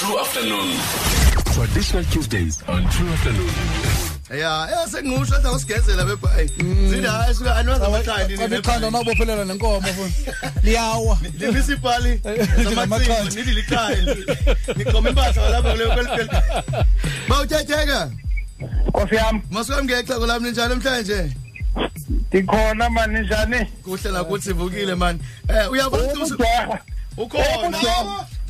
True Afternoon. Traditional Tuesdays on True Afternoon. ya yasengimusho athi awusigezela bebhayi zithi hayi suka anwaza amakhandi Ikhanda nabophelela nenkomo mfowethu. Liyawa. limisa ipali Namakhandi. zamacimbi nithi likhaya niqoma impahla lapha kuleyo kwelipheli bawutyatyeka Nkosi yami masuka ngexhego lami ninjani namhlanje ndikhona mani njani kuhle nakuthi sivukile man eh uyabona ukuthi Ubujaha. ukhona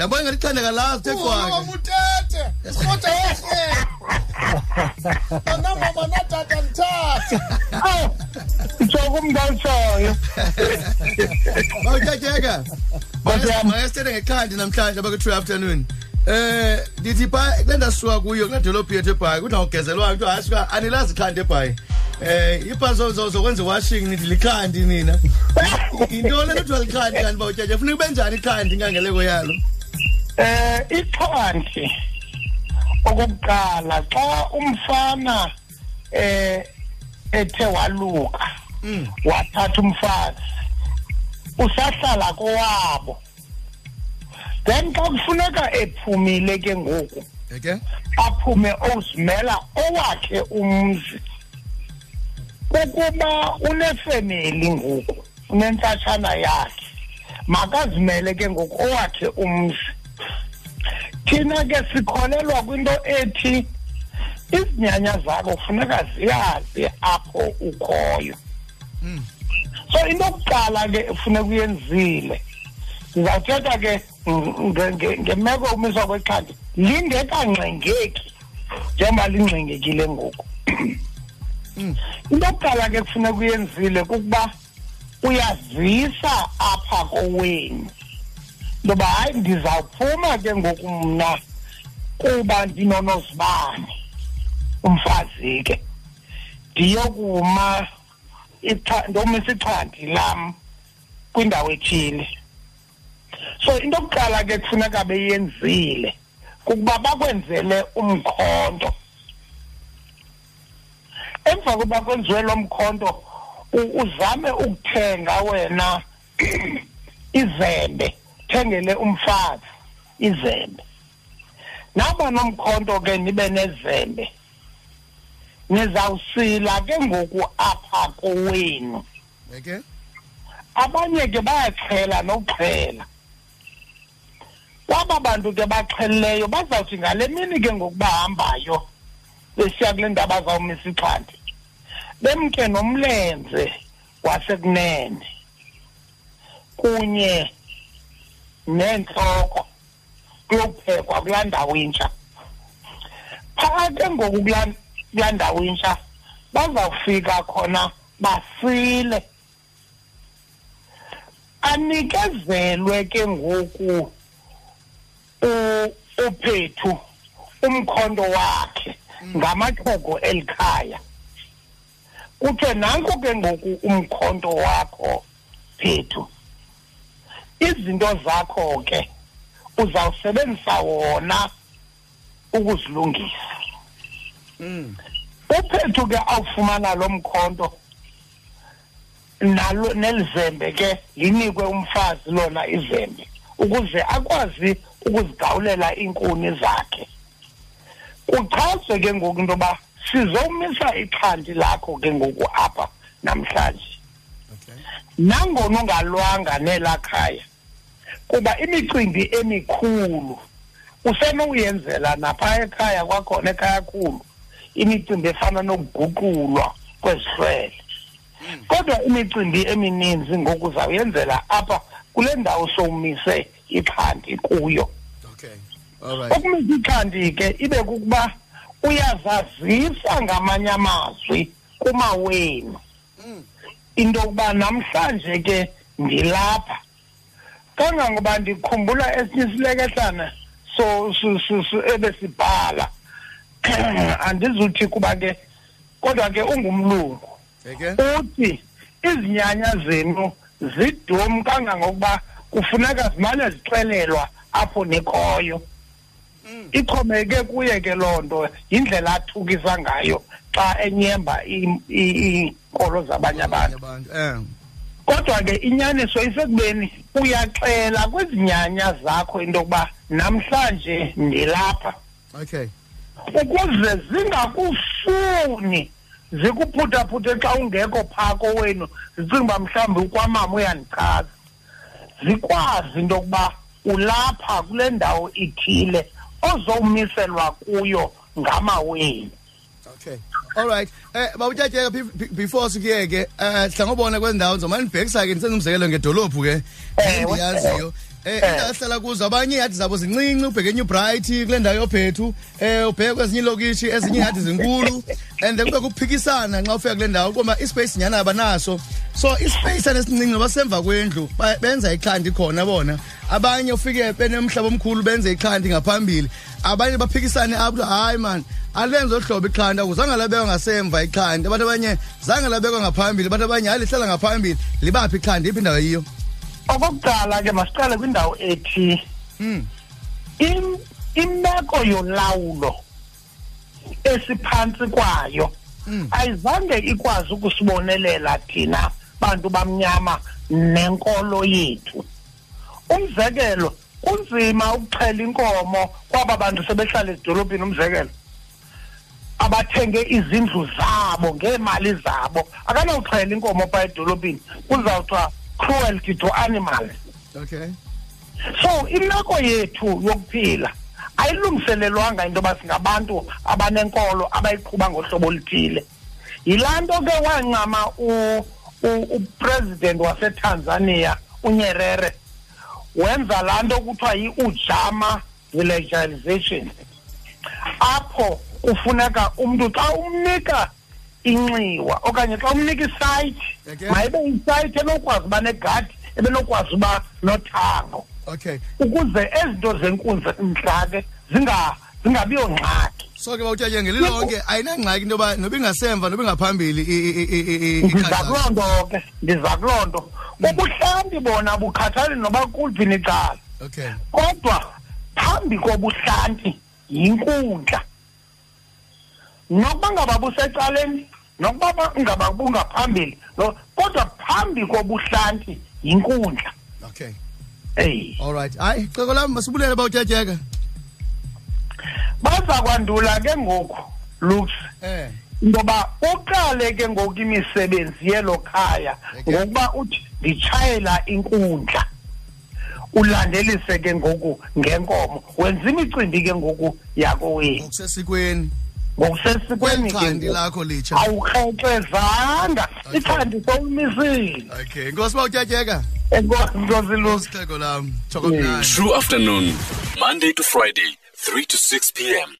yabona ngalithanda la uthe kwake Mutete. Kodwa wehle. Ana mama na tata nthatha. Awu, Ijoko umntalisayo bawutyatyeka Nkosi yami. mayesithethe ngekhandi namhlanje abakwe true afternoon eh ndithi pha kulenda suka kuyo kula dolophu yethu ebhayi kudla ngogezelwayo kuthiwa hayi suka anilazi ikhandi ebhayi eh ibhaso zokwenza washing nithi likhandi nina into le kuthiwa likhandi kanti bawutyatyeka funeka ube njani ikhandi inkangeleko yalo eh ixhanti okokuqala xa umfana eh ethe waluka Mm. wathatha umfazi usahlala kowabo. Then xa kufuneka ephumile ke ngoku aphume ozimela owakhe umzi. Ukuba unefemeli ngoku unentsatshana yakhe makazimele ke ngoku owakhe umzi. Thina ke sikholelwa kwinto ethi izinyanya zakho funeka ziyazi apho ukhoyo Mm. so into yokuqala ke funeka uyenzile ndizawuthetha ke nge- nge- ngemeko yokumiswa kwexhanti lingekangxengeki njengoba lingxengekile ngoku Mm. into yokuqala ke kufuneka uyenzile kukuba uyazisa apha kowenu intoba hayi ndizawuphuma ke ngoku mna kuba ndinonozibane umfazi ke. Ndiyokuma ndomisa ixhanti lam kwindawo ethile. So into yokuqala ke kufuneka beyenzile kukuba bakwenzele umkhonto emva kokuba kwenziwe lo mkhonto uzame ukuthenga wena izembe. Thengele umfazi izembe. Naba nomkhonto ke nibe nezembe. Nizawusila ke ngoku apha kowenu. Okay abanye ke bayaxhela nokuxhela. Kwaba bantu ke baxhelileyo bazawuthi ngale mini ke ngoku bahambayo besiya kule ndawo bazawumisa ixhanti. Bemke nomlenze wasekunene kunye nentloko kuyophekwa kulaa ndawo intsha. Phaa ke ngoku kulaa kulaa ndawo intsha bazawufika khona basile. Anikezelwe ke ngoku uphethu umkhonto wakhe ngamaxhego elikhaya. Kuthiwe nanko ke ngoku umkhonto wakho phethu. Izinto zakho ke uzawusebenzisa wona ukuzilungisa. Mm. Uphethu ke awufumana lo mkhonto nalo nelizembe ke linikwe umfazi lona izembe ukuze akwazi ukuzigawulela iinkuni zakhe. Kuchazwe ke ngoku into yoba sizomisa ixhanti lakho ke ngoku apha namhlanje. Okay. Nangona ungalwanga nelaa khaya kuba imicimbi emikhulu. Usenokuyenzela napha ekhaya kwakhona ekhaya khulu imicimbi efana nokuguqulwa kwezihlwele kodwa imicimbi emininzi ngoku uzawuyenzela apha kule ndawo sowumise ixhanti kuyo. Ukumisa ixhanti ke ibe kukuba uyazazisa ngamanye amazwi kumawenu. Mm. into yokuba namhlanje ke ndilapha kangangoba ndikhumbula esinye isilekehlana so ebesibhala. Andizuthi kuba ke kodwa ke ungumlungu. Uthi izinyanya zenu zidum kangangokuba kufuneka zimane zixelelwa apho nikhoyo ixhomeke kuye ke loo nto yindlela athukisa ngayo xa enyemba iinkolo zabanye abantu. abantu eh. Kodwa ke inyaniso isekubeni uyaxela kwezinyanya zakho into yokuba namhlanje ndilapha. Okay. Ukuze zingakufuni zikuphuthaphuthe xa ungekho phaa kowenu zicinga uba mhlawumbi ukwamama uyandichaza. Zikwazi into yokuba ulapha kule ndawo ithile ozowumiselwa kuyo ngamawenu. Okay. All right. Eh bawutyatyeka before sikuyeke eh hlangobona kwendawo nzomani ndibhekisa ke ndisenza umzekelo ngedolophu ke endiyaziyo eh ewe. indawo esihlala kuzo abanye iihadi zabo zincinci ubheke eNew Bright kule ndawo yophethu. Eh ubheke kwezinye ilokishi ezinye iihadi zinkulu. And then kube kuphikisana nxa ufika kule ndawo kuba ispace nyana abanaso. So ispace anesincinci noba semva kwendlu benza ikhandi khona bona. Abanye ufike benemhlaba omkhulu benze ikhandi ngaphambili. Abanye baphikisane apho hayi man alenze ohlobo ikhandi akuzange labekwa ngasemva ikhandi abantu abanye zange labekwa ngaphambili abantu abanye hayi lihlala ngaphambili. Libaphi ikhandi iphi indawo yiyo okokuqala ke masiqale kwindawo ethi mm im- imeko yolawulo esiphantsi kwayo Mm. ayizange ikwazi ukusibonelela thina bantu bamnyama nenkolo yethu. Umzekelo kunzima ukuxhela inkomo kwaba bantu sebehlala ezidolophini umzekelo. Abathenge izindlu zabo ngeemali zabo. Akanawuxhela inkomo phaa edolophini kuzawuthiwa cruelty to animals. Okay. So imeko yethu yokuphila ayilungiselelwanga into yoba singabantu abanenkolo abayiqhuba ngohlobo oluthile. Yilaa nto ke wancama u- u- upresident wasetanzania unyerere wenza laa nto kuthiwa yi-ujama villagization. Apho kufuneka umntu xa umnika inxiwa okanye xa umnika isayithi mayibe isayithi enokwazi uba negadi ebenokwazi uba nothango. Okay. Ukuze ezinto zenkunzi mhla ke zinga zingabiyo ngxaki so ke bawutyatyeka ngelilonke ayinangxaki into yoba noba ingasemva noba ingaphambili ndiza kuloo nto ke ndiza kuloo nto. Ubuhlanti bona bukhathali noba kuliphi icala. Okay. Kodwa phambi kobuhlanti yinkundla. Nokuba ngaba busecaleni nokuba ba- ngaba bungaphambili no- kodwa phambi kobuhlanti yinkundla. Okay. Eyi. All right. Hayi ceko lam masibulele bawutyatyeka baza kwandula ke ngoku lux eh intoba uqale ke ngoku imisebenzi yelo khaya ngokuba uthi nditshayela inkundla. Ulandelise ke ngoku ngenkomo wenza imicimbi ke ngoku yakowenu ngokusesikweni ngokusesikweni ke kwelichandi ngoku. lakho litsha awukrexezanga Okay. ichandi sowumisile okay inkosi bawutyatyeka enkosi lusi ceko lam chokomnandi True afternoon, Monday to Friday, 3 to 6 p.m.